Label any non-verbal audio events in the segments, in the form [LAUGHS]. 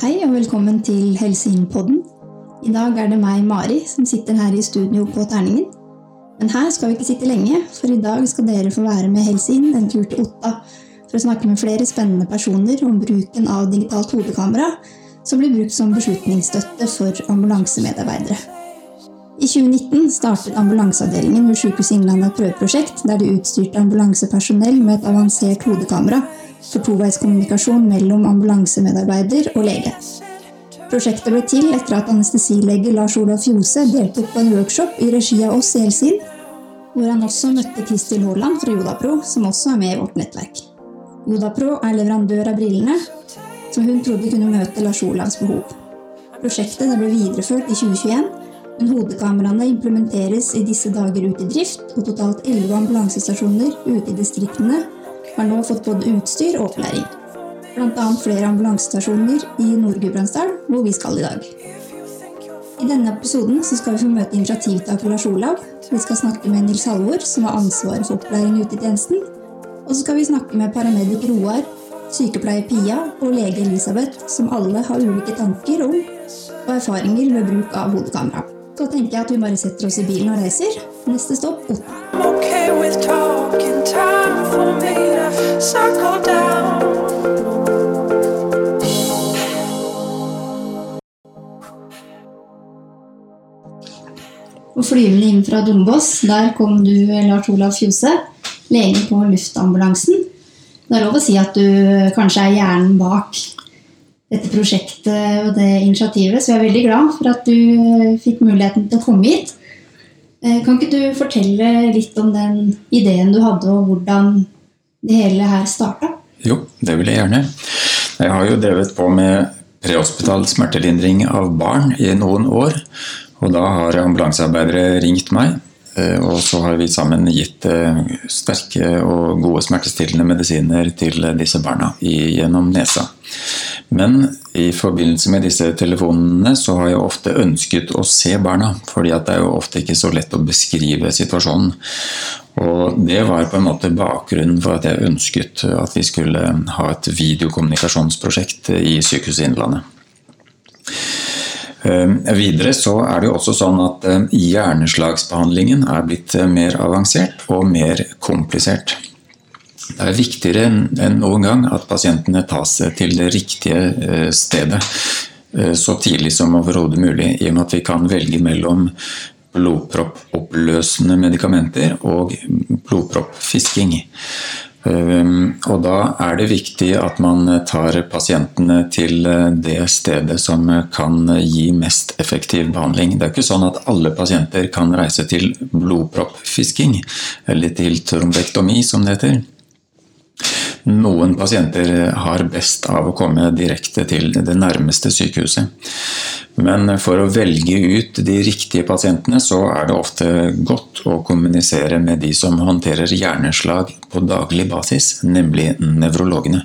Hei og velkommen til Helseinnpodden. I dag er det meg, Mari, som sitter her i studio på Terningen. Men her skal vi ikke sitte lenge, for i dag skal dere få være med Helseinn en tur til Otta for å snakke med flere spennende personer om bruken av digitalt hodekamera, som blir brukt som beslutningsstøtte for ambulansemedarbeidere. I 2019 startet ambulanseavdelingen ved Sykehuset Innlandet et prøveprosjekt der de utstyrte ambulansepersonell med et avansert hodekamera for toveiskommunikasjon mellom ambulansemedarbeider og lege. Prosjektet ble til etter at anestesilege Lars Olav Fjose deltok på en workshop i regi av oss i Helsin, hvor han også møtte Kristin Haaland fra Jodapro, som også er med i vårt nettverk. Jodapro er leverandør av brillene, som hun trodde kunne møte Lars Olavs behov. Prosjektet ble videreført i 2021, men hodekameraene implementeres i disse dager ut i drift, og totalt elleve ambulansestasjoner ute i distriktene har nå fått både utstyr og opplæring. Bl.a. flere ambulansestasjoner i Nord-Gudbrandsdal, hvor vi skal i dag. I denne episoden skal vi få møte initiativtaker Lars Olav. Vi skal snakke med Nils Halvor, som har ansvaret for opplæring ute i tjenesten. Og så skal vi snakke med paramedic Roar, sykepleier Pia og lege Elisabeth, som alle har ulike tanker om og erfaringer ved bruk av hodekamera. Så tenker jeg at vi bare setter oss i bilen og reiser. Neste stopp Otta. Okay og flyvende inn fra Dombås, der kom du, Lars Olav Fjose, lege på luftambulansen. Det er lov å si at du kanskje er hjernen bak dette prosjektet og det initiativet, så jeg er veldig glad for at du fikk muligheten til å komme hit. Eh, kan ikke du fortelle litt om den ideen du hadde, og hvordan det hele her starta? Jo, det vil jeg gjerne. Jeg har jo drevet på med prehospital smertelindring av barn i noen år. Og da har ambulansearbeidere ringt meg og så har vi sammen gitt eh, sterke og gode smertestillende medisiner til disse barna gjennom nesa. Men i forbindelse med disse telefonene så har jeg ofte ønsket å se barna, fordi det er jo ofte ikke så lett å beskrive situasjonen. Og det var på en måte bakgrunnen for at jeg ønsket at vi skulle ha et videokommunikasjonsprosjekt i Sykehuset Innlandet. Ehm, videre så er det jo også sånn at eh, hjerneslagsbehandlingen er blitt eh, mer avansert og mer komplisert. Det er viktigere enn noen gang at pasientene tas til det riktige eh, stedet så tidlig som overhodet mulig, i og med at vi kan velge mellom blodproppoppløsende medikamenter og blodproppfisking. Ehm, og da er det viktig at man tar pasientene til eh, det stedet som kan gi mest effektiv behandling. Det er ikke sånn at alle pasienter kan reise til blodproppfisking, eller til trombektomi som det heter. Noen pasienter har best av å komme direkte til det nærmeste sykehuset. Men for å velge ut de riktige pasientene, så er det ofte godt å kommunisere med de som håndterer hjerneslag på daglig basis, nemlig nevrologene.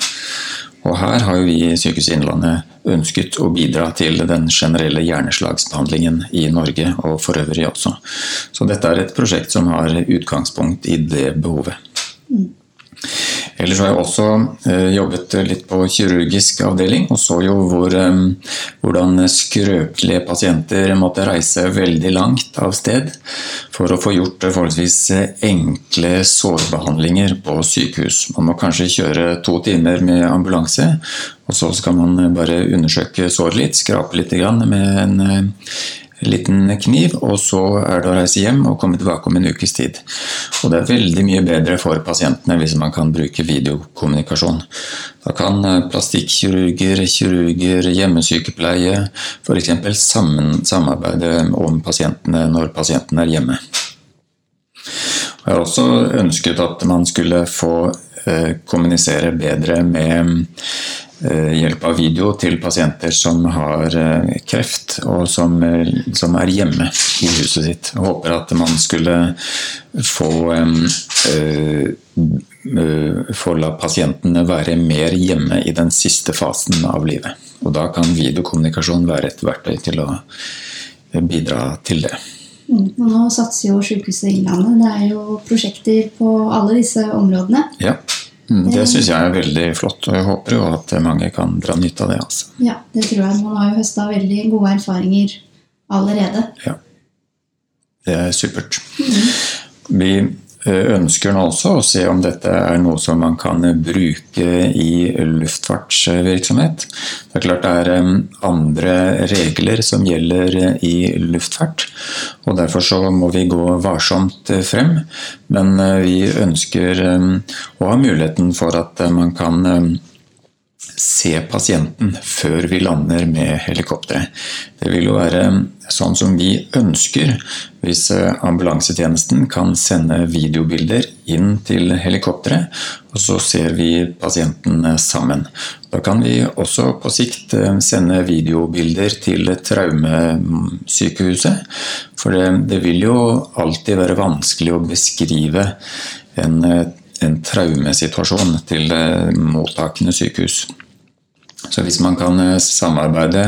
Og her har vi i Sykehuset Innlandet ønsket å bidra til den generelle hjerneslagsbehandlingen i Norge, og for øvrig også. Så dette er et prosjekt som har utgangspunkt i det behovet. Mm. Ellers har jeg også eh, jobbet litt på kirurgisk avdeling og så jo hvor, eh, hvordan skrøpelige pasienter måtte reise veldig langt av sted for å få gjort forholdsvis enkle sårbehandlinger på sykehus. Man må kanskje kjøre to timer med ambulanse, og så skal man bare undersøke såret litt, skrape litt med en liten kniv, og så er det å reise hjem og komme tilbake om en ukes tid. Og det er veldig mye bedre for pasientene hvis man kan bruke videokommunikasjon. Da kan eh, plastikkirurger, kirurger, hjemmesykepleie f.eks. samarbeide om pasientene når pasienten er hjemme. Jeg har også ønsket at man skulle få kommunisere bedre med Eh, hjelp av video til pasienter som har eh, kreft, og som, eh, som, er hjemme i huset sitt. Jeg håper at man skulle få, få la pasientene være mer hjemme i den siste fasen av livet. Og da kan videokommunikasjon være et verktøy til å bidra til det. Mm, og nå satser jo Sykehuset Innlandet. Det er jo prosjekter på alle disse områdene. Ja. Mm, det syns jeg er veldig flott, og jeg håper jo at mange kan dra nytte av det. Altså. Ja, det tror jeg. Man har jo høsta veldig gode erfaringer allerede. Ja. Det er supert. Vi ønsker nå også å se om dette er noe som man kan bruke i luftfartsvirksomhet. Det er klart det er andre regler som gjelder i luftfart, og derfor så må vi gå varsomt frem. Men vi ønsker å ha muligheten for at man kan se pasienten før vi lander med helikopteret. Det vil jo være sånn som vi ønsker hvis eh, ambulansetjenesten kan sende videobilder inn til helikopteret, og så ser vi pasienten eh, sammen. Da kan vi også på sikt eh, sende videobilder til traumesykehuset, for det, det vil jo alltid være vanskelig å beskrive en en traumesituasjon til mottakende sykehus. Så hvis man kan eh, samarbeide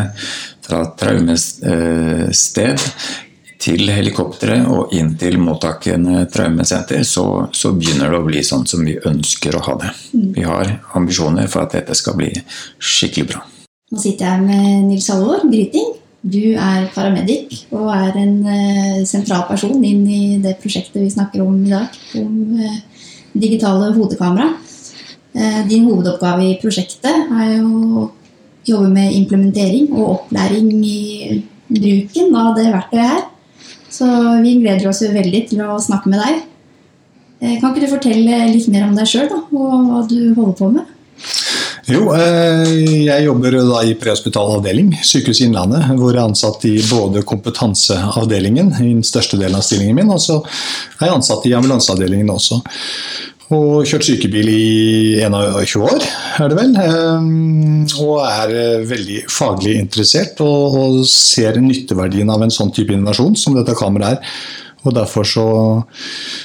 fra traumested til helikopteret og inn til mottakende traumesenter, så, så, begynner det å bli sånn som vi ønsker å ha det. Vi har ambisjoner for at dette skal bli skikkelig bra. Nå sitter jeg med Nils Halvor Gryting. Du er paramedic og er en uh, sentral person inn i det prosjektet vi snakker om i dag, om digitale hodekamera. Eh, din hovedoppgave i prosjektet er jo å jobbe med implementering og opplæring i bruken av det verktøyet her. Så vi gleder oss jo veldig til å snakke med deg. Eh, kan ikke du fortelle litt mer om deg sjøl og hva du holder på med? Jo, eh, jeg jobber da i prehospital avdeling, Sykehuset Innlandet, hvor jeg er ansatt i både kompetanseavdelingen, i den største delen av stillingen min, og så er jeg ansatt i ambulanseavdelingen også. Og kjørt sykebil i 21 år, er det vel. Ehm, og er eh, veldig faglig interessert og, ser nytteverdien av en sånn type innovasjon som dette kameraet er. Og Derfor så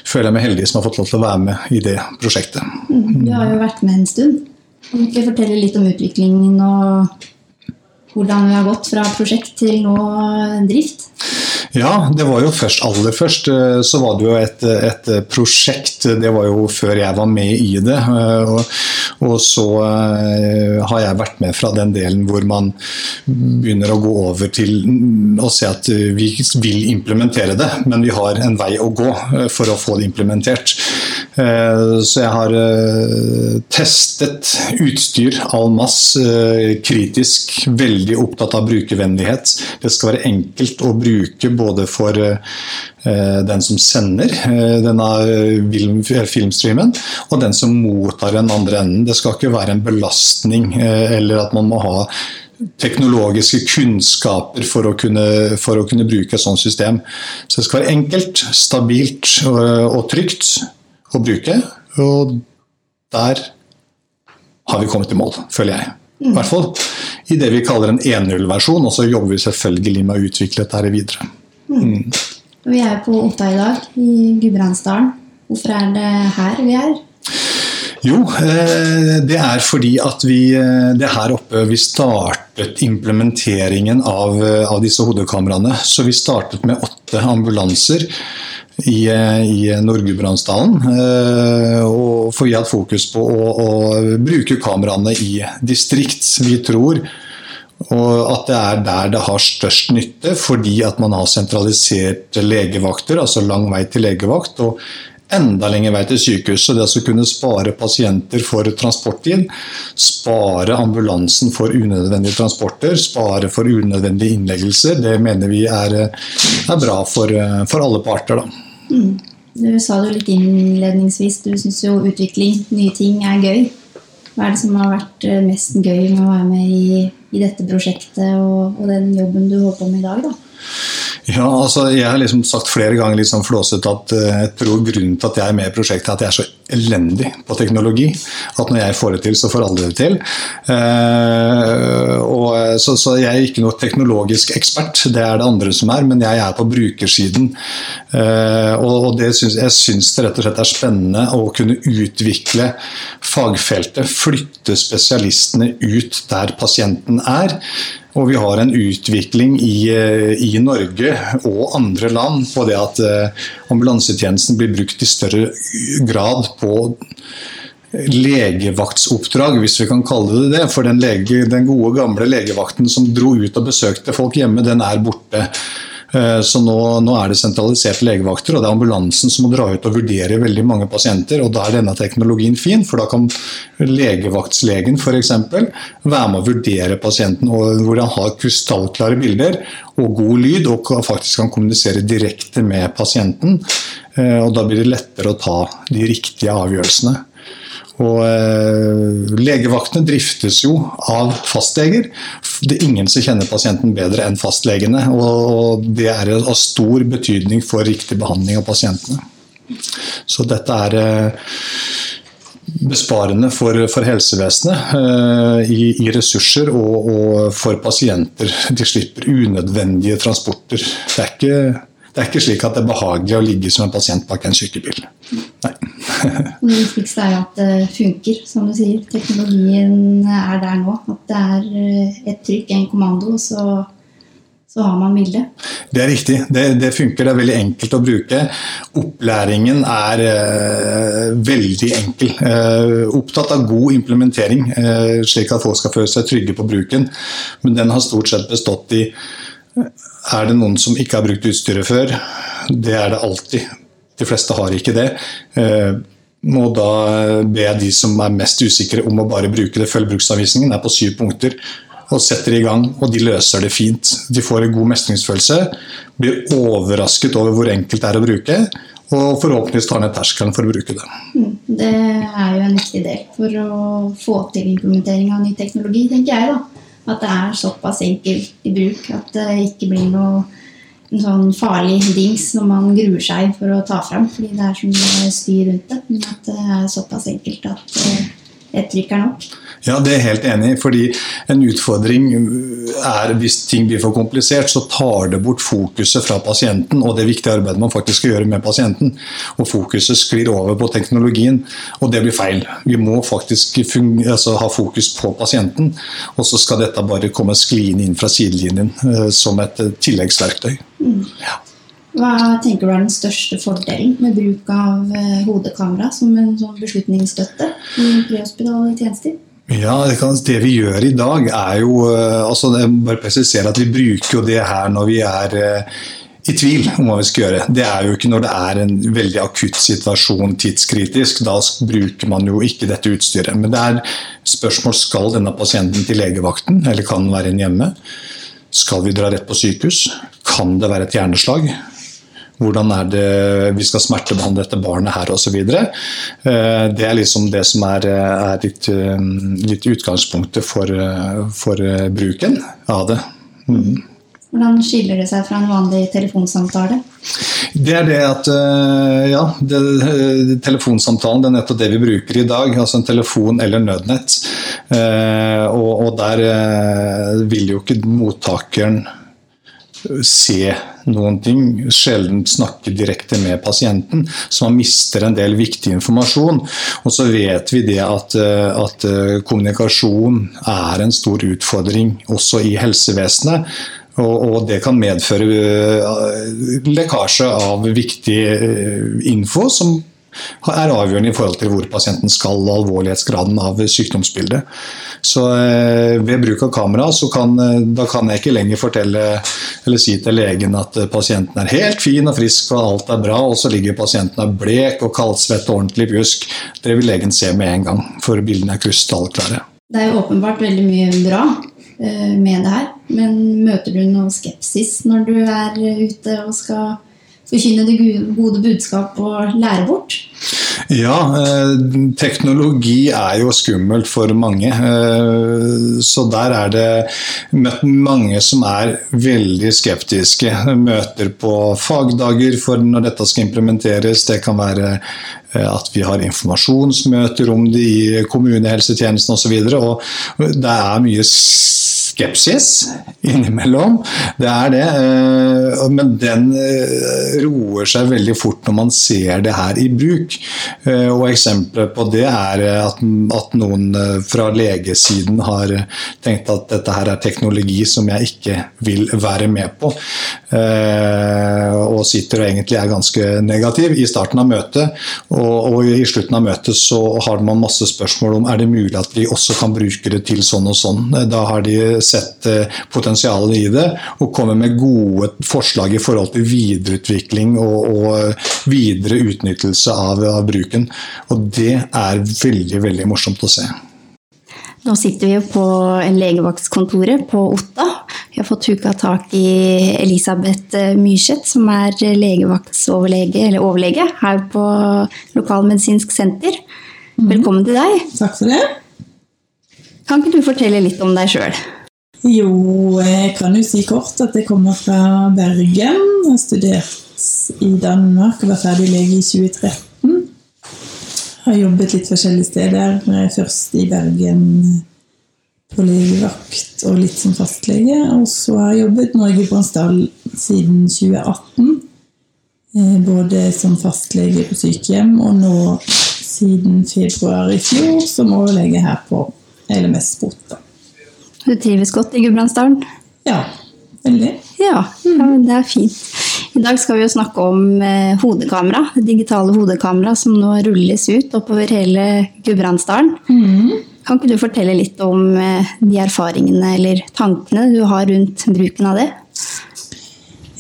føler jeg meg heldig som har fått lov til å være med i det prosjektet. Mm, du har jo vært med en stund. Kan du ikke fortelle litt om utviklingen og hvordan vi har gått fra prosjekt til nå drift? Ja, det var jo først, aller først eh, så var det jo et, et, prosjekt. Det var jo før jeg var med i det. Eh, og, og, så eh, har jeg vært med fra den delen hvor man begynner å gå over til å se at vi vil implementere det, men vi har en vei å gå for å få det implementert. Så jeg har testet utstyr all mass, kritisk, veldig opptatt av brukervennlighet. Det skal være enkelt å bruke både for eh, den som sender eh, denne filmstreamen, og den som mottar den andre enden. Det skal ikke være en belastning eh, eller at man må ha teknologiske kunnskaper for å, kunne, for å kunne bruke et sånt system. Så det skal være enkelt, stabilt og, og trygt å bruke. Og der har vi kommet i mål, føler jeg. I hvert fall i det vi kaller en 1.0-versjon, og så jobber vi selvfølgelig med å utvikle dette videre. Mm. Vi er på Otta i dag, i Gudbrandsdalen. Hvorfor er det her vi er? Jo, eh, det er fordi at vi Det er her oppe vi startet implementeringen av, eh, av disse hodekameraene. Så vi startet med åtte ambulanser i, i Nord-Gudbrandsdalen. For vi hatt fokus på å, å bruke kameraene i distrikt. Vi tror og at det er der det har størst nytte, fordi at man har sentralisert legevakter, altså lang vei til legevakt. og enda lenger vei til sykehuset. Det å kunne spare pasienter for transporttid, spare ambulansen for unødvendige transporter, spare for unødvendige innleggelser, det mener vi er, er bra for, for, alle parter. Mm. Du sa det jo litt innledningsvis, du syns jo utvikling, nye ting, er gøy. Hva er det som har vært mest gøy med å være med i i dette prosjektet og, og, den jobben du holder på med i dag? da? Ja, altså Jeg har liksom sagt flere ganger liksom flåsete at uh, jeg tror grunnen til at jeg er med i prosjektet, er at jeg er så elendig på teknologi. At når jeg får det til, så får alle det til. Uh, og, så, så, jeg er ikke noe teknologisk ekspert, det er det andre som er. Men jeg er på brukersiden. Og, syns, jeg syns det rett og slett er spennende å kunne utvikle fagfeltet. Flytte spesialistene ut der pasienten er. Og vi har en utvikling i, eh, i, Norge og andre land på det at eh, ambulansetjenesten blir brukt i større grad på legevaktsoppdrag, hvis vi kan kalle det det. For den, lege, den gode, gamle legevakten som dro ut og besøkte folk hjemme, den er borte. Eh, så nå, nå, er det sentraliserte legevakter, og det er ambulansen som må dra ut og vurdere veldig mange pasienter. og Da er denne teknologien fin, for da kan legevaktslegen f.eks. være med å vurdere pasienten, hvor han har krystallklare bilder og god lyd, og faktisk kan kommunisere direkte med pasienten. Eh, og Da blir det lettere å ta de riktige avgjørelsene. Og eh, Legevaktene driftes jo av fastleger. Det er ingen som kjenner pasienten bedre enn fastlegene. Og det er av stor betydning for riktig behandling av pasientene. Så dette er eh, besparende for, for helsevesenet eh, i, i, ressurser og, og, for pasienter. De slipper unødvendige transporter. Det er ikke det er ikke slik at det er behagelig å ligge som en pasient bak en sykebil. Nei. [LAUGHS] det viktigste er at det funker, som du sier. Teknologien er der nå. At det er eh, et trykk, en kommando, så, så har man bildet. Det er riktig. Det, det, funker. Det er veldig enkelt å bruke. Opplæringen er eh, veldig enkel. Eh, opptatt av god implementering, eh, slik at folk skal føle seg trygge på bruken. Men den har stort sett bestått i er det noen som ikke har brukt utstyret før? Det er det alltid. De fleste har ikke det. Eh, må da be de som er mest usikre om å bare bruke det. Følg bruksanvisningen, er på syv punkter. Og setter i gang, og de løser det fint. De får en god mestringsfølelse. Blir overrasket over hvor enkelt det er å bruke. Og forhåpentligvis tar ned terskelen for å bruke det. Mm, det er jo en viktig del for å få til implementering av ny teknologi, tenker jeg. da. At det er såpass enkelt i bruk at det ikke blir noe en sånn farlig dings når man gruer seg for å ta fram fordi det er så mye styr rundt det. Men at det er såpass enkelt at trykk er nok. Ja, det er jeg helt enig i. fordi En utfordring er hvis ting blir for komplisert, så tar det bort fokuset fra pasienten og det viktige arbeidet man faktisk skal gjøre med pasienten. Og Fokuset sklir over på teknologien, og det blir feil. Vi må faktisk altså, ha fokus på pasienten, og så skal dette bare komme skliende inn fra sidelinjen uh, som et uh, tilleggsverktøy. Mm. Ja. Hva tenker du er den største fordelen med bruk av eh, hodekamera som en sånn beslutningsstøtte i prehospitale tjenester? Ja, Det vi gjør i dag, er jo eh, altså bare presisere at Vi bruker jo det her når vi er eh, i tvil om hva vi skal gjøre. Det er jo ikke når det er en veldig akutt situasjon, tidskritisk. Da bruker man jo ikke dette utstyret. Men det er spørsmål skal denne pasienten til legevakten, eller kan den være inne hjemme? Skal vi dra rett på sykehus? Kan det være et hjerneslag? Hvordan er det vi skal smertebehandle dette barnet her osv. Eh, det er liksom det som er, er litt, eh, litt, utgangspunktet for, for bruken av det. Mm. Hvordan skiller det seg fra en vanlig telefonsamtale? Det er det at eh, ja, det, telefonsamtalen det er nettopp det vi bruker i dag. Altså en telefon eller nødnett. Og, og der vil jo ikke mottakeren se noen ting, sjelden snakke direkte med pasienten, så man mister en del viktig informasjon. Og så vet vi det at, eh, at eh, kommunikasjon er en stor utfordring også i helsevesenet. Og, og det kan medføre eh, lekkasje av viktig info som er avgjørende i forhold til hvor pasienten skal og alvorlighetsgraden av sykdomsbildet. Så eh, Ved bruk av kamera så kan, eh, da kan jeg ikke lenger fortelle eller si til legen at eh, pasienten er helt fin og frisk og alt er bra, og så ligger pasienten er blek og kaldsvett og ordentlig pjusk. Det vil legen se med en gang, for bildene er krystallklare. Det er jo åpenbart veldig mye bra med det her, men møter du noe skepsis når du er ute og skal forkynne det gode budskap og lære bort? Ja, eh, teknologi er jo skummelt for mange. Eh, så der er det møtt mange som er veldig skeptiske. Møter på fagdager for når dette skal implementeres. Det kan være eh, at vi har informasjonsmøter om det i kommunehelsetjenesten osv. Det er mye skepsis innimellom. Det er det. eh, Men den eh, roer seg veldig fort når man ser det her i bruk. Eh, Og eksempler på det er at, noen fra legesiden har tenkt at dette her er teknologi som jeg ikke vil være med på. Og sitter og egentlig er ganske negativ i starten av møtet. Og i slutten av møtet så har man masse spørsmål om er det mulig at vi også kan bruke det til sånn og sånn. Da har de sett eh, potensialet i det og kommer med gode forslag i forhold til videreutvikling og, og videre utnyttelse av, av bruken. Og det er veldig, veldig morsomt å se. Nå sitter vi jo på legevaktskontoret på Otta. Vi har fått huka tak i Elisabeth Myrseth, som er legevaktsoverlege, eller overlege her på Lokalmedisinsk senter. Velkommen til deg. Takk for det. Kan ikke du fortelle litt om deg sjøl? Jo, jeg kan jo si kort at jeg kommer fra Bergen. Har studert i Danmark og var ferdig lege i 2013. Har jobbet litt forskjellige steder. Først i Bergen på legevakt og litt som fastlege. Og så har jeg jobbet nå i Gudbrandsdal siden 2018. eh, Både som fastlege på sykehjem og nå siden februar i fjor som overlege her på LMS Bota. Du trives godt i Gudbrandsdalen? Ja, veldig. Ja, ja, det er fint. I dag skal vi jo snakke om eh, hodekamera, digitale hodekamera som nå rulles ut oppover hele Gudbrandsdalen. Kan ikke du fortelle litt om eh, de erfaringene eller tankene du har rundt bruken av det?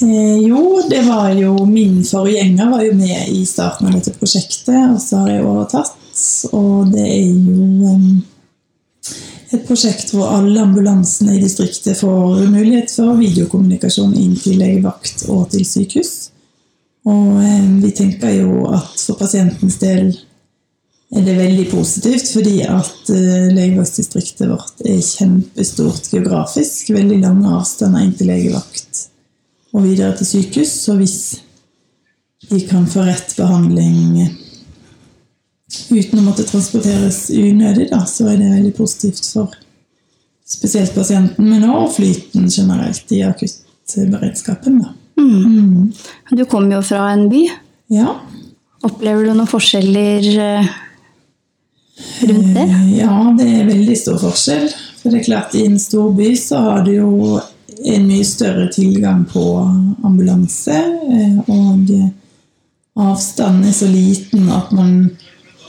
Eh, jo, det var jo min forgjenger var jo med i starten av dette prosjektet, og så har jeg overtatt. Og det er jo em, et prosjekt hvor alle ambulansene i distriktet får mulighet for videokommunikasjon inn til legevakt og til sykehus. Og em, vi tenker jo at for pasientens del er det veldig positivt, fordi at eh, legevaktsdistriktet vårt er kjempestort geografisk. Veldig lange avstander inn til legevakt og videre til sykehus. Så hvis de kan få rett behandling uten å måtte transporteres unødig, da, så er det veldig positivt for spesielt pasienten, men også flyten generelt i akuttberedskapen. Da. Du kommer jo fra en by. Ja. Opplever du noen forskjeller eh, rundt det? Eh, Ja, det er veldig stor forskjell. For det er klart, i en stor by så har du jo en mye større tilgang på ambulanse, eh, og avstanden er så liten at man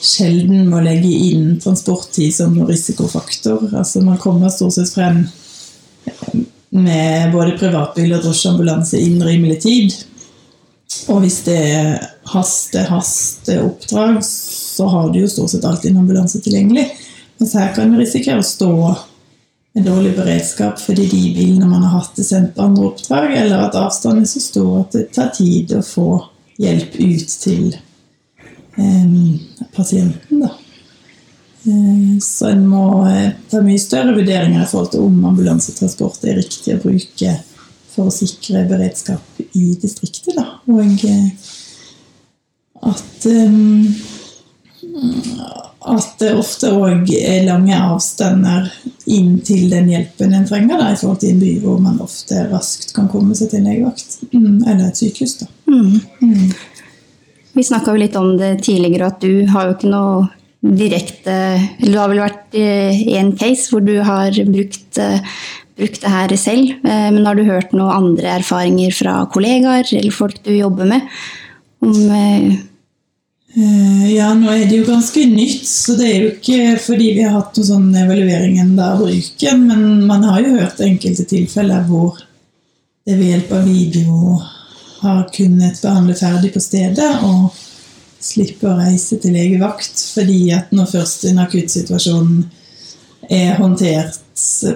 sjelden må legge inn transporttid som risikofaktor. Altså man kommer stort sett frem med både privatbil og drosjeambulanse innen rimelig tid. Og hvis det er haste, haste oppdrag, så har du jo stort sett alltid en ambulanse tilgjengelig. Mens her kan du risikere å stå med dårlig beredskap fordi de bilene man har hatt, er sendt på andre oppdrag, eller at avstanden er så stor at det tar tid å få hjelp ut til eh, pasienten. Da. Eh, så en må eh, ta mye større vurderinger i forhold til om ambulansetransport er riktig å bruke for å sikre beredskap i distriktet. Da. Og eh, at at det ofte òg er lange avstander inn til den hjelpen en trenger, da, i forhold til en by hvor man ofte raskt kan komme seg til en legevakt. Mm, eller et sykehus. da. Mm. Vi snakka jo litt om det tidligere, at du har jo ikke noe direkte Eller du har vel vært i en case hvor du har brukt, eh, brukt det her selv. Eh, Men har du hørt noen andre erfaringer fra kollegaer eller folk du jobber med? Om eh, Ja, nå er det jo ganske nytt, så det er jo ikke fordi vi har hatt noen sånn evaluering enda av bruken, men man har jo hørt enkelte tilfeller hvor det ved hjelp av video har kunnet behandle ferdig på stedet og slippe å reise til legevakt, fordi at når først en akuttsituasjon er håndtert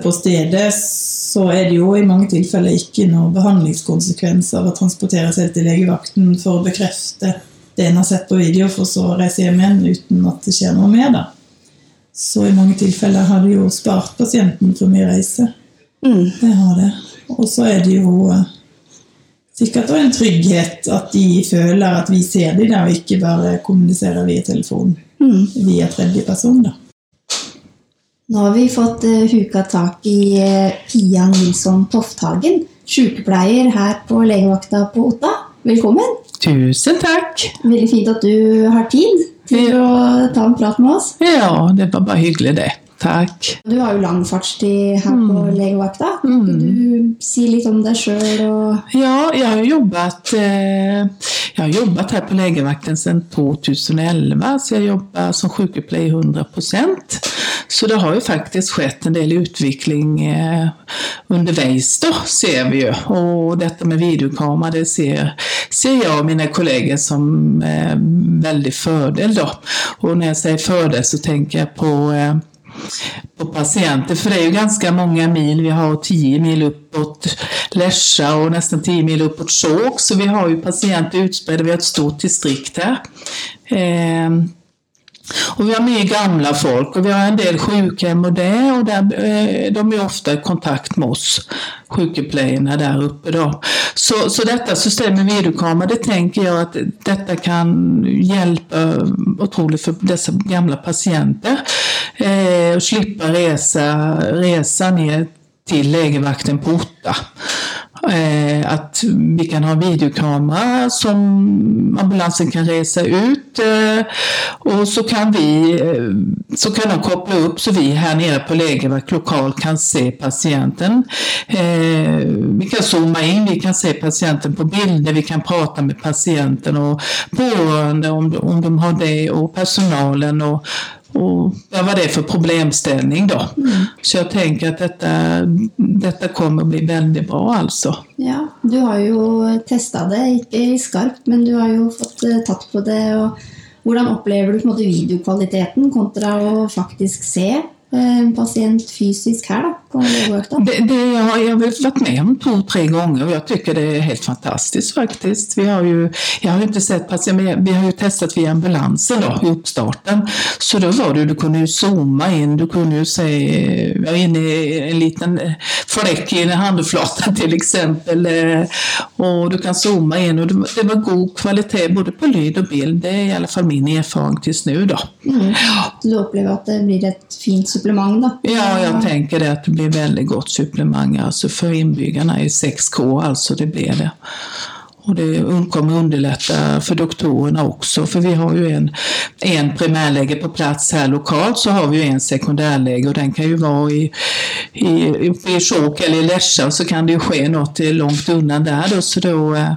på stedet, så er det jo i mange tilfeller ikke noen behandlingskonsekvens av å transportere seg til legevakten for å bekrefte det en har sett på video, for så å reise hjem igjen uten at det skjer noe mer. da. Så i mange tilfeller har det jo spart pasienten for mye reise. mm, Det har det. Og så er det jo sikkert også en trygghet at de føler at vi ser dem, og ikke bare kommuniserer via telefon mm. via tredje person. da. Nå har vi fått uh, huka tak i uh, Pia Nilsson Tofthagen, sykepleier her på legevakta på Otta. Velkommen. Tusen takk. Veldig fint at du har tid til Ja. å ta en prat med oss. Ja, det var bare hyggelig, det. Takk. Du har jo lang fartstid her på legevakta. Kan Mm. du si litt om deg sjøl og Ja, jeg har jobbet eh, jeg har jobbet her på legevakten siden 2011, så jeg jobber som sykepleier 100 Så det har jo faktisk skjedd en del utvikling eh, underveis, da, ser vi jo. Og dette med videokamera, det ser, ser jeg og mine kolleger som eh, veldig fordel, da. Og når jeg sier fordel, så tenker jeg på eh, på patienter, för det är ju ganska många mil. Vi har 10 mil uppåt Lesja och nästan 10 mil uppåt Skjåk, så vi har ju patienter utspridda. Vi har ett stort distrikt här. Ehm, och vi har mye gamla folk och vi har en del sjukhem och det och där, eh, de är ofta i kontakt med oss, sjukeplejerna där uppe då. Så, så detta system med videokamera, det tänker jag att detta kan hjälpa otroligt för dessa gamla patienter. Eh, och slippa resa, resa ner till lägervakten på Otta. Eh, att vi kan ha videokamera som ambulansen kan resa ut eh, och så kan vi eh, så kan de koppla upp så vi här nere på lägervakt lokal kan se patienten. Eh, vi kan zooma in, vi kan se patienten på bilder, vi kan prata med patienten och pårörande om, om de har det och personalen och och ja, vad det är för problemställning då. Så jag tänker att detta, detta kommer bli väldigt bra alltså. Ja, du har jo testat det, ikke skarpt, men du har jo fått eh, tatt på det. Och, Hvordan opplever du på en måte videokvaliteten kontra å faktisk se en pasient fysisk her da, på? Det, det jag, jag har varit med om to-tre gånger och jag tycker det är helt fantastiskt faktiskt. Vi har ju, jag har inte sett patienter, men vi har ju testat via ambulansen då, i uppstarten. Så då var det, du kunde ju zooma in, du kunde ju se, jag inne i en liten eh, fläck i en handflata [LAUGHS] till exempel. eh, Och du kan zooma in och det, var- det var god kvalitet både på lyd och bild. Det är i alla fall min erfarenhet tills nu då. Mm. Du opplever at det blir et fint supplement? da? Ja, jeg tenker det at det blir veldig godt supplemang altså for innbyggerne i 6K, altså det blir det. Og det kommer å underlette for doktorene også, for vi har jo en, en primærlege på plass her lokalt, så har vi jo en sekundærlege, og den kan jo være i, i, i, Skjåk eller i Lesja, så kan det jo skje noe langt undan der. då, så då eh,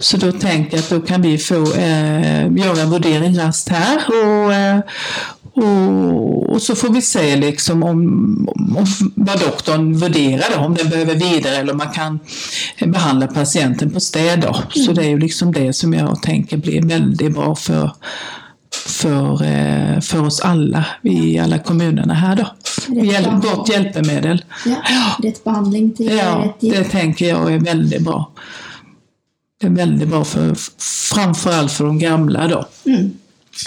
så da tenker jeg at da kan vi få eh, gjøre en vurdering raskt her. Og, eh, och, och så får vi se liksom om, om vad doktorn värderar då, om den behöver vidare eller om man kan behandla patienten på städ då. Så det är ju liksom det som jag tänker blir väldigt bra för, för, eh, för oss alla i alla kommunerna här då. Hjäl- Gott hjälpmedel. Ja, Rett behandling til Ja, rett tid? det tänker jag är väldigt bra. Det är väldigt bra för framförallt för de gamla då, Mm.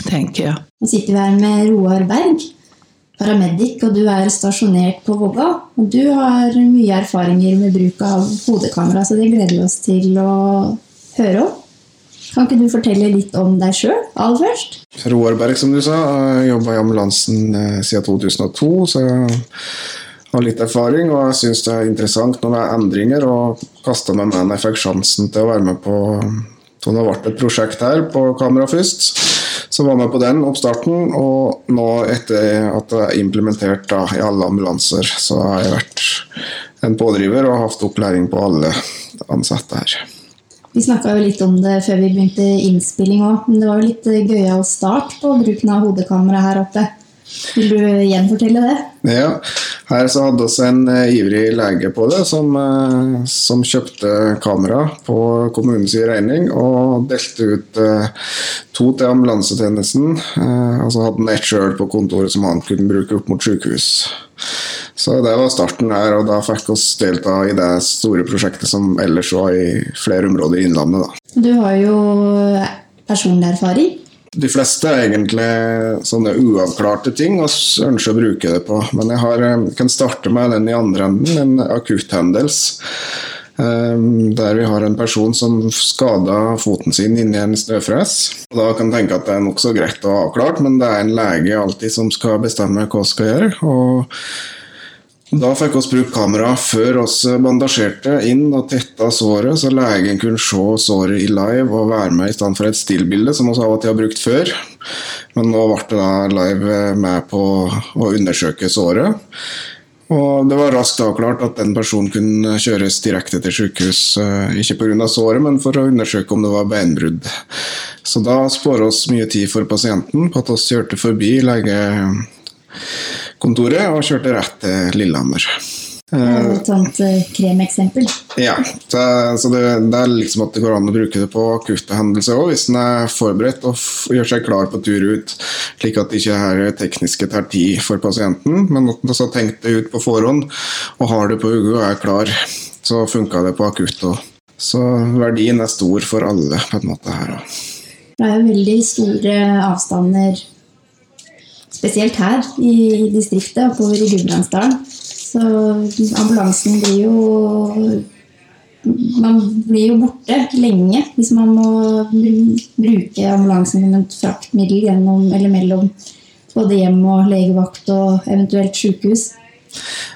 tänker jag. Nå sitter vi her med Roar Berg, paramedic, og du er stasjonert på Våga. Og du har mye erfaringer med bruk av hodekamera, så det gleder vi oss til å høre om. Kan ikke du fortelle litt om deg sjøl aller først? Roar Berg, som du sa. Jobba i ambulansen eh, siden 2002, så jeg har litt erfaring. Og jeg syns det er interessant når det er endringer, og kasta meg med når jeg fikk sjansen til å være med på så det ble et prosjekt her på kamera først. Så var med på den oppstarten, og nå etter at det er implementert da, i alle ambulanser, så har jeg vært en pådriver og hatt opplæring på alle ansatte her. Vi snakka jo litt om det før vi begynte innspilling òg, men det var jo litt gøyal start på bruken av hodekamera her oppe. Vil du gjenfortelle det? Ja, her så hadde vi en eh, ivrig lege på det, som, eh, som kjøpte kamera på kommunens regning og delte ut eh, to til ambulansetjenesten. Og så hadde han ett sjøl på kontoret som han kunne bruke opp mot sykehus. Så det var starten der, og da fikk vi delta i det store prosjektet som ellers var i flere områder i Innlandet. da. Du har jo personlig erfaring. De fleste er egentlig sånne uavklarte ting og ønsker å bruke det på. Men jeg har, eh, kan starte med den i andre enden, en akutthendelse. Um, der vi har en person som skada foten sin inni en snøfres. Da kan jeg tenke at det er nokså greit å ha avklart, men det er en lege alltid som skal bestemme hva vi skal gjøre. Og da fikk vi brukt kamera før vi bandasjerte inn og tetta såret, så legen kunne se såret i live og være med i stedet for et stillbilde, som vi av og til har brukt før. Men nå ble det da live med på å undersøke såret. Og det var raskt avklart at den personen kunne kjøres direkte til sykehus, eh, ikke pga. såret, men for å undersøke om det var beinbrudd. Så da sparer oss mye tid for pasienten på at vi kjørte forbi legekontoret og kjørte rett til Lillehammer. Et sånt eh, kremeksempel. Ja, så, så det, det, er liksom at det går an å bruke det på akutte hendelser òg, hvis en er forberedt og gjør seg klar på tur ut, slik at det ikke er tekniske tar tid for pasienten, men at en har tenkt det ut på forhånd og har det på hodet og er klar, så funka det på akutt òg. Så verdien er stor for alle på en måte her òg. Det er jo veldig store avstander, spesielt her i distriktet, oppover i Gudbrandsdalen. Så ambulansen blir jo Man blir jo borte lenge hvis man må bruke ambulansen som et fraktmiddel gjennom eller mellom både hjem og legevakt og eventuelt sykehus.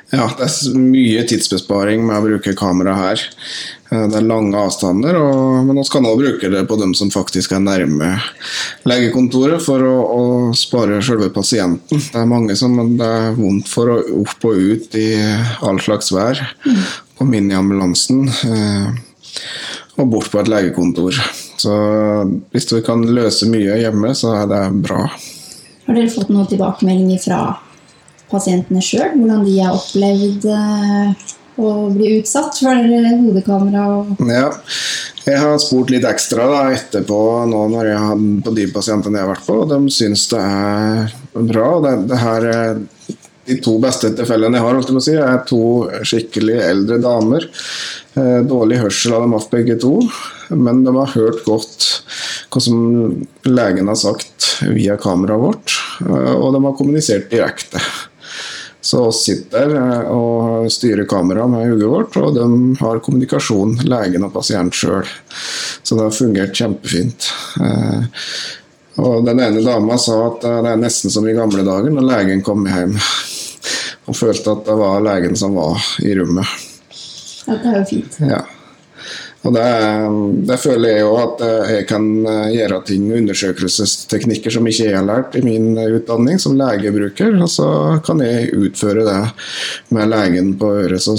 Ja, det er mye tidsbesparing med å bruke kamera her. Eh, det er lange avstander, og, men vi kan også bruke det på dem som faktisk er nærme legekontoret, for å, å spare selve pasienten. Det er mange som det er vondt for å opp og ut i all slags vær. Mm. Komme inn i ambulansen eh, og bort på et legekontor. Så hvis vi kan løse mye hjemme, så er det bra. Har dere fått noen tilbakemeldinger fra pasientene sjøl, hvordan de har opplevd eh, å bli utsatt for hodekamera. Ja, jeg har spurt litt ekstra da, etterpå nå når jeg har på de pasientene jeg har vært på, og de syns det er bra. Det, det her de to beste tilfellene jeg har, holdt jeg si, er to skikkelig eldre damer. Eh, dårlig hørsel har de hatt begge to, men de har hørt godt hva som legen har sagt via kameraet vårt, eh, og de har kommunisert direkte. Så vi sitter eh, og styrer kameraet med hodet vårt, og de har kommunikasjon, legen og pasient sjøl. Så det har fungert kjempefint. Eh, og Den ene dama sa at det er nesten som i gamle dager, når legen kom hjem. Og følte at det var legen som var i rommet. Ja, det er jo fint. Ja. Og det, det, føler jeg jo at jeg kan eh, gjøre ting, undersøkelsesteknikker som ikke jeg har lært i min utdanning, som legebruker. Og så kan jeg utføre det med legen på øret. Så,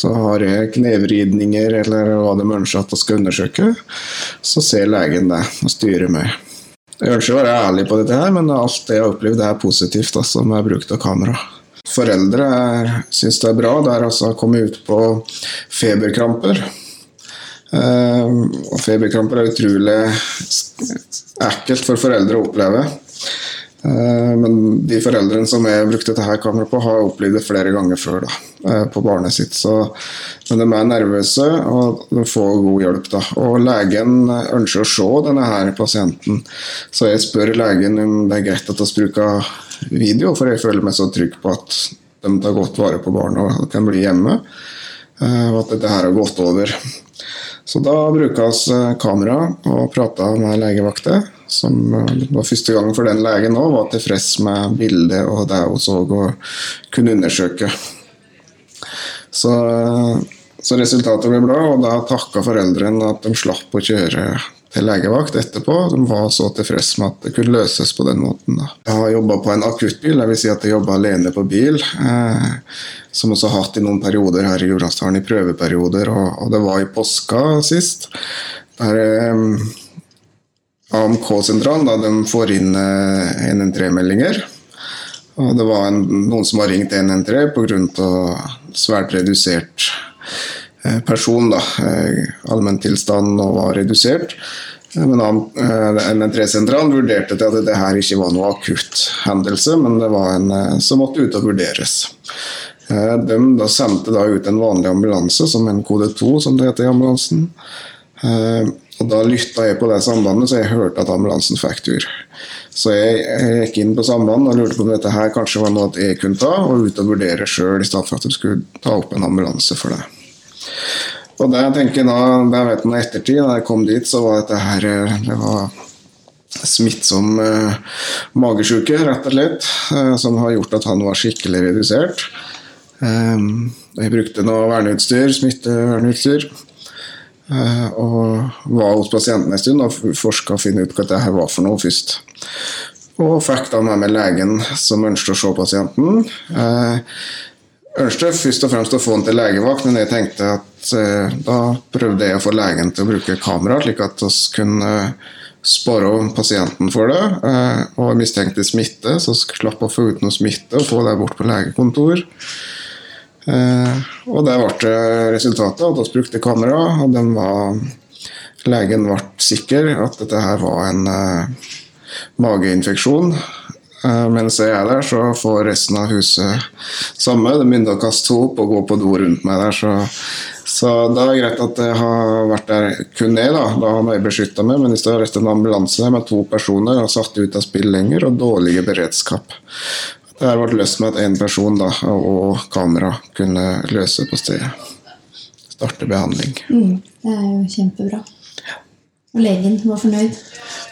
så har jeg knevridninger eller hva de ønsker at jeg skal undersøke. Så ser legen det og styrer meg. Jeg ønsker å være ærlig på dette, her, men alt det jeg har opplevd, er positivt altså, med bruk av kamera. Foreldre syns det er bra. Det er altså kommet ut på feberkramper. Ehm, og feberkramper er utrolig ekkelt for foreldre å oppleve. Ehm, men de foreldrene som jeg brukte dette kameraet på, har opplevd det flere ganger før da, eh, på barnet sitt. Så, men de er nervøse, og de får god hjelp. Da. Og legen ønsker å se denne her pasienten, så jeg spør legen om det er greit at vi bruker video, for jeg føler meg så trygg på at de tar godt vare på barnet og kan bli hjemme. Eh, og at dette her har gått over. Så da bruka vi eh, kamera og prata med legevakta, som eh, var første gang for den legen òg var tilfreds med bildet og det hun så og kunne undersøke. Så, så resultatet ble bra, og da takka foreldrene at de slapp å kjøre legevakt etterpå. De var så tilfreds med at det kunne løses på den måten. Da. Jeg har jobba på en akuttbil, dvs. si at jeg jobba alene på bil. Eh, som også har hatt i noen perioder her i Gudbrandsdalen, i prøveperioder. Og, og, det var i påska sist. Der eh, AMK-sentralen de får inn eh, 113-meldinger. Og det var en, noen som har ringt 113 pga. svært redusert person. da, eh, Allmenntilstanden var redusert. Eh, men NN3-sentralen vurderte til at det her ikke var noe akutt hendelse, men det var en som måtte ut og vurderes. De da sendte da ut en vanlig ambulanse, som en kode 2, som det heter i ambulansen. Og Da lytta jeg på det sambandet, så jeg hørte at ambulansen fikk tur. Så jeg, jeg gikk inn på sambandet og lurte på om dette her kanskje var noe jeg kunne ta, og ut og vurdere sjøl, i stedet for at de skulle ta opp en ambulanse for det. Og det jeg tenker da, det vet man i ettertid, da jeg kom dit, så var dette her eh, det var smittsom eh, magesjuke, rett og slett, eh, som har gjort at han var skikkelig redusert. Eh, jeg brukte noe verneutstyr, smitteverneutstyr. Eh, og var hos pasienten en stund og forska og finne ut hva det her var for noe først. Og fikk da med meg legen som ønsket å se pasienten. Eh, ønsket først og fremst å få han til legevakt, men jeg tenkte at eh, da prøvde jeg å få legen til å bruke kamera, slik at vi kunne spare pasienten for det. Eh, og mistenkte smitte, så slapp å få ut noe smitte og få det bort på legekontor. Eh, og der ble resultatet, at vi brukte kamera, og den var, legen ble sikker at dette her var en eh, mageinfeksjon. Eh, mens jeg er der, så får resten av huset samme. De begynner å kaste opp og gå på do rundt meg der. Så, så det er greit at jeg har vært der kun jeg, da. Da har jeg beskytta meg. Men hvis det er vært en ambulanse med to personer og satt ut av spill lenger, og dårlige beredskap Det her ble løst med at én person da, og kamera kunne løse på stedet. Starte behandling. Mm, det er jo kjempebra. Og legen var fornøyd.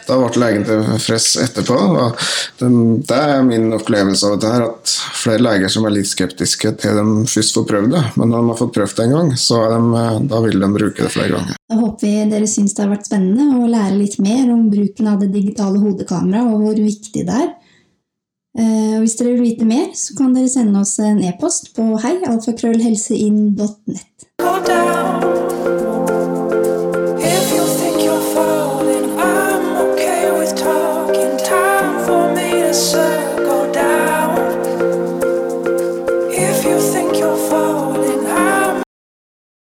Da ble legen tilfreds etterpå. og den- Det er min opplevelse av dette her, at flere leger som er litt skeptiske til de først får prøvd det, men når de har fått prøvd det en gang, så er de, da vil de bruke det flere ganger. Da håper vi dere syns det har vært spennende å lære litt mer om bruken av det digitale hodekameraet og hvor viktig det er. Eh, og hvis dere vil vite mer, så kan dere sende oss en e-post på heialfakrøllhelseinn.nett.